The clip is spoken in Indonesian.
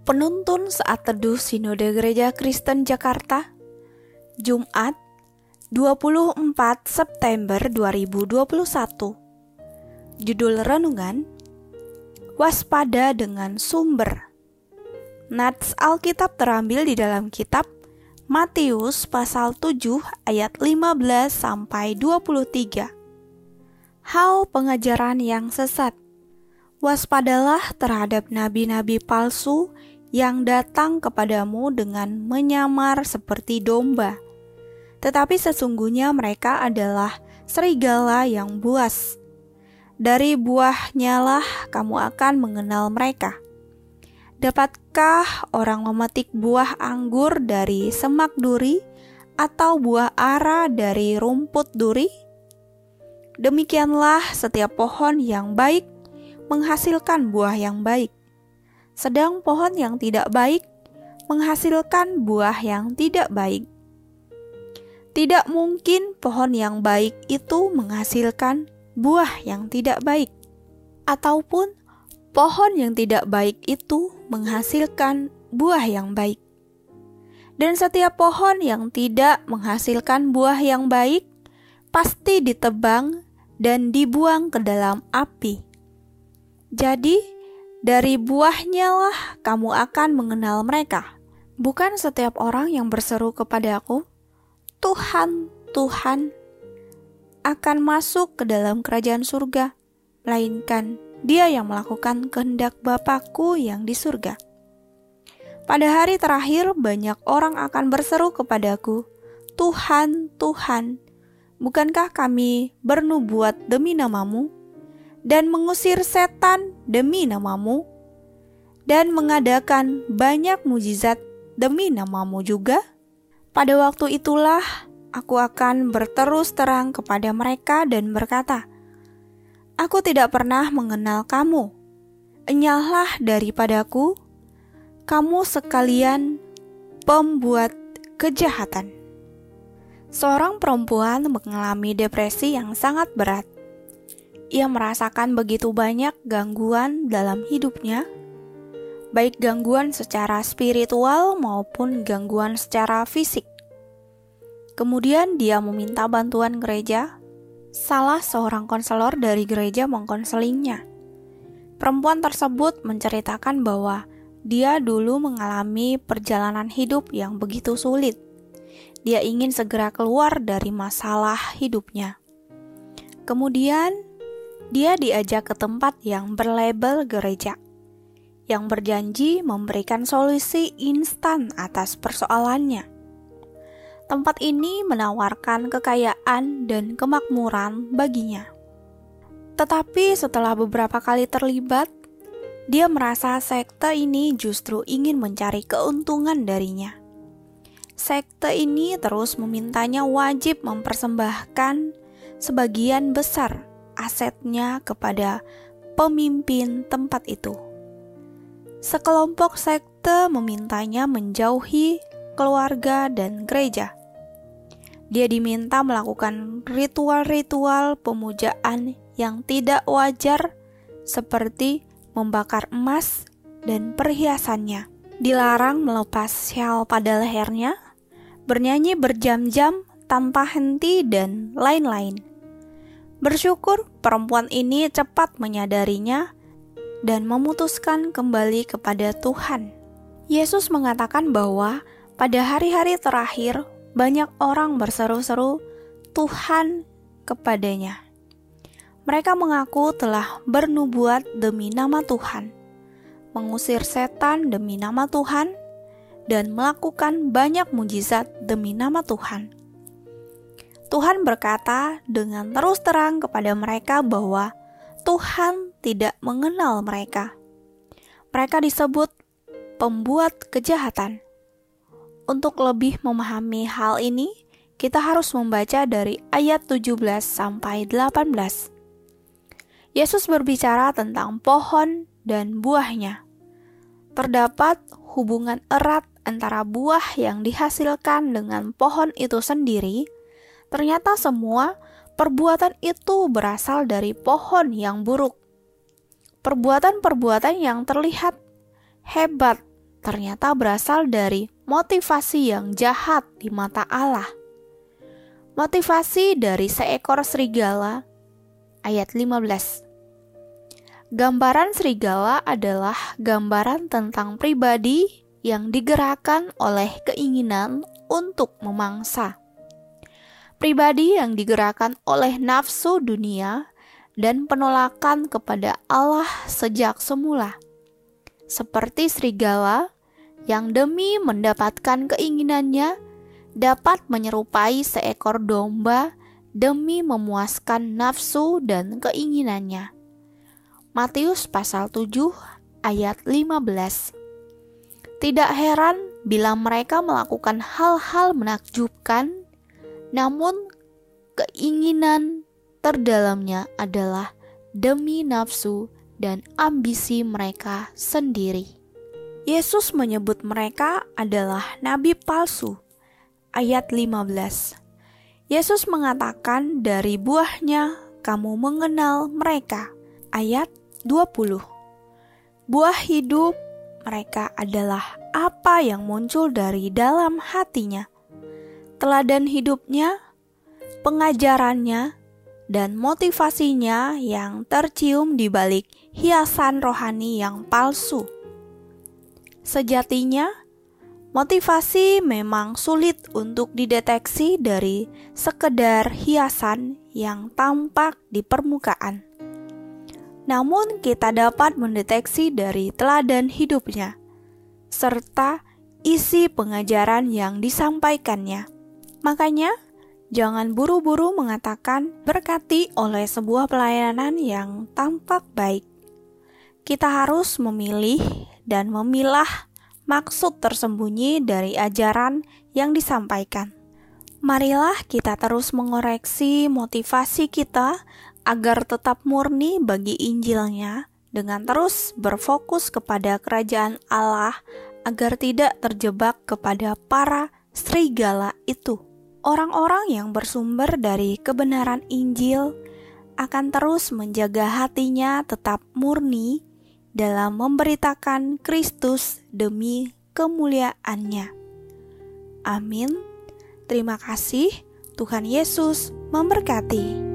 Penuntun saat teduh Sinode Gereja Kristen Jakarta Jumat 24 September 2021 Judul Renungan Waspada dengan Sumber. Nats Alkitab terambil di dalam kitab Matius pasal 7 ayat 15 sampai 23 Hal pengajaran yang sesat Waspadalah terhadap nabi-nabi palsu yang datang kepadamu dengan menyamar seperti domba, tetapi sesungguhnya mereka adalah serigala yang buas. Dari buahnya lah kamu akan mengenal mereka. Dapatkah orang memetik buah anggur dari semak duri atau buah ara dari rumput duri? Demikianlah setiap pohon yang baik menghasilkan buah yang baik, sedang pohon yang tidak baik menghasilkan buah yang tidak baik. Tidak mungkin pohon yang baik itu menghasilkan buah yang tidak baik, ataupun pohon yang tidak baik itu menghasilkan buah yang baik. Dan setiap pohon yang tidak menghasilkan buah yang baik pasti ditebang dan dibuang ke dalam api. Jadi, dari buahnya lah kamu akan mengenal mereka. Bukan setiap orang yang berseru kepada aku, Tuhan, Tuhan, akan masuk ke dalam kerajaan surga, melainkan dia yang melakukan kehendak Bapakku yang di surga. Pada hari terakhir, banyak orang akan berseru kepadaku, Tuhan, Tuhan, bukankah kami bernubuat demi namamu? Dan mengusir setan demi namamu, dan mengadakan banyak mujizat demi namamu juga? Pada waktu itulah aku akan berterus terang kepada mereka dan berkata, Aku tidak pernah mengenal kamu. Enyahlah daripadaku, kamu sekalian pembuat kejahatan. Seorang perempuan mengalami depresi yang sangat berat ia merasakan begitu banyak gangguan dalam hidupnya, baik gangguan secara spiritual maupun gangguan secara fisik. Kemudian dia meminta bantuan gereja. Salah seorang konselor dari gereja mengkonselingnya. Perempuan tersebut menceritakan bahwa dia dulu mengalami perjalanan hidup yang begitu sulit. Dia ingin segera keluar dari masalah hidupnya. Kemudian dia diajak ke tempat yang berlabel gereja, yang berjanji memberikan solusi instan atas persoalannya. Tempat ini menawarkan kekayaan dan kemakmuran baginya. Tetapi setelah beberapa kali terlibat, dia merasa sekte ini justru ingin mencari keuntungan darinya. Sekte ini terus memintanya wajib mempersembahkan sebagian besar asetnya kepada pemimpin tempat itu. Sekelompok sekte memintanya menjauhi keluarga dan gereja. Dia diminta melakukan ritual-ritual pemujaan yang tidak wajar, seperti membakar emas dan perhiasannya. Dilarang melepas syal pada lehernya, bernyanyi berjam-jam tanpa henti, dan lain-lain. Bersyukur perempuan ini cepat menyadarinya dan memutuskan kembali kepada Tuhan. Yesus mengatakan bahwa pada hari-hari terakhir banyak orang berseru-seru Tuhan kepadanya. Mereka mengaku telah bernubuat demi nama Tuhan, mengusir setan demi nama Tuhan, dan melakukan banyak mujizat demi nama Tuhan. Tuhan berkata dengan terus terang kepada mereka bahwa Tuhan tidak mengenal mereka. Mereka disebut pembuat kejahatan. Untuk lebih memahami hal ini, kita harus membaca dari ayat 17 sampai 18. Yesus berbicara tentang pohon dan buahnya. Terdapat hubungan erat antara buah yang dihasilkan dengan pohon itu sendiri Ternyata semua perbuatan itu berasal dari pohon yang buruk. Perbuatan-perbuatan yang terlihat hebat ternyata berasal dari motivasi yang jahat di mata Allah. Motivasi dari seekor serigala ayat 15. Gambaran serigala adalah gambaran tentang pribadi yang digerakkan oleh keinginan untuk memangsa. Pribadi yang digerakkan oleh nafsu dunia dan penolakan kepada Allah sejak semula. Seperti serigala yang demi mendapatkan keinginannya dapat menyerupai seekor domba demi memuaskan nafsu dan keinginannya. Matius pasal 7 ayat 15 Tidak heran bila mereka melakukan hal-hal menakjubkan, namun keinginan terdalamnya adalah demi nafsu dan ambisi mereka sendiri. Yesus menyebut mereka adalah nabi palsu. Ayat 15. Yesus mengatakan dari buahnya kamu mengenal mereka. Ayat 20. Buah hidup mereka adalah apa yang muncul dari dalam hatinya. Teladan hidupnya, pengajarannya, dan motivasinya yang tercium di balik hiasan rohani yang palsu. Sejatinya, motivasi memang sulit untuk dideteksi dari sekedar hiasan yang tampak di permukaan. Namun, kita dapat mendeteksi dari teladan hidupnya serta isi pengajaran yang disampaikannya. Makanya, Jangan buru-buru mengatakan berkati oleh sebuah pelayanan yang tampak baik. Kita harus memilih dan memilah maksud tersembunyi dari ajaran yang disampaikan. Marilah kita terus mengoreksi motivasi kita agar tetap murni bagi Injilnya dengan terus berfokus kepada kerajaan Allah agar tidak terjebak kepada para serigala itu. Orang-orang yang bersumber dari kebenaran Injil akan terus menjaga hatinya tetap murni dalam memberitakan Kristus demi kemuliaannya. Amin. Terima kasih. Tuhan Yesus memberkati.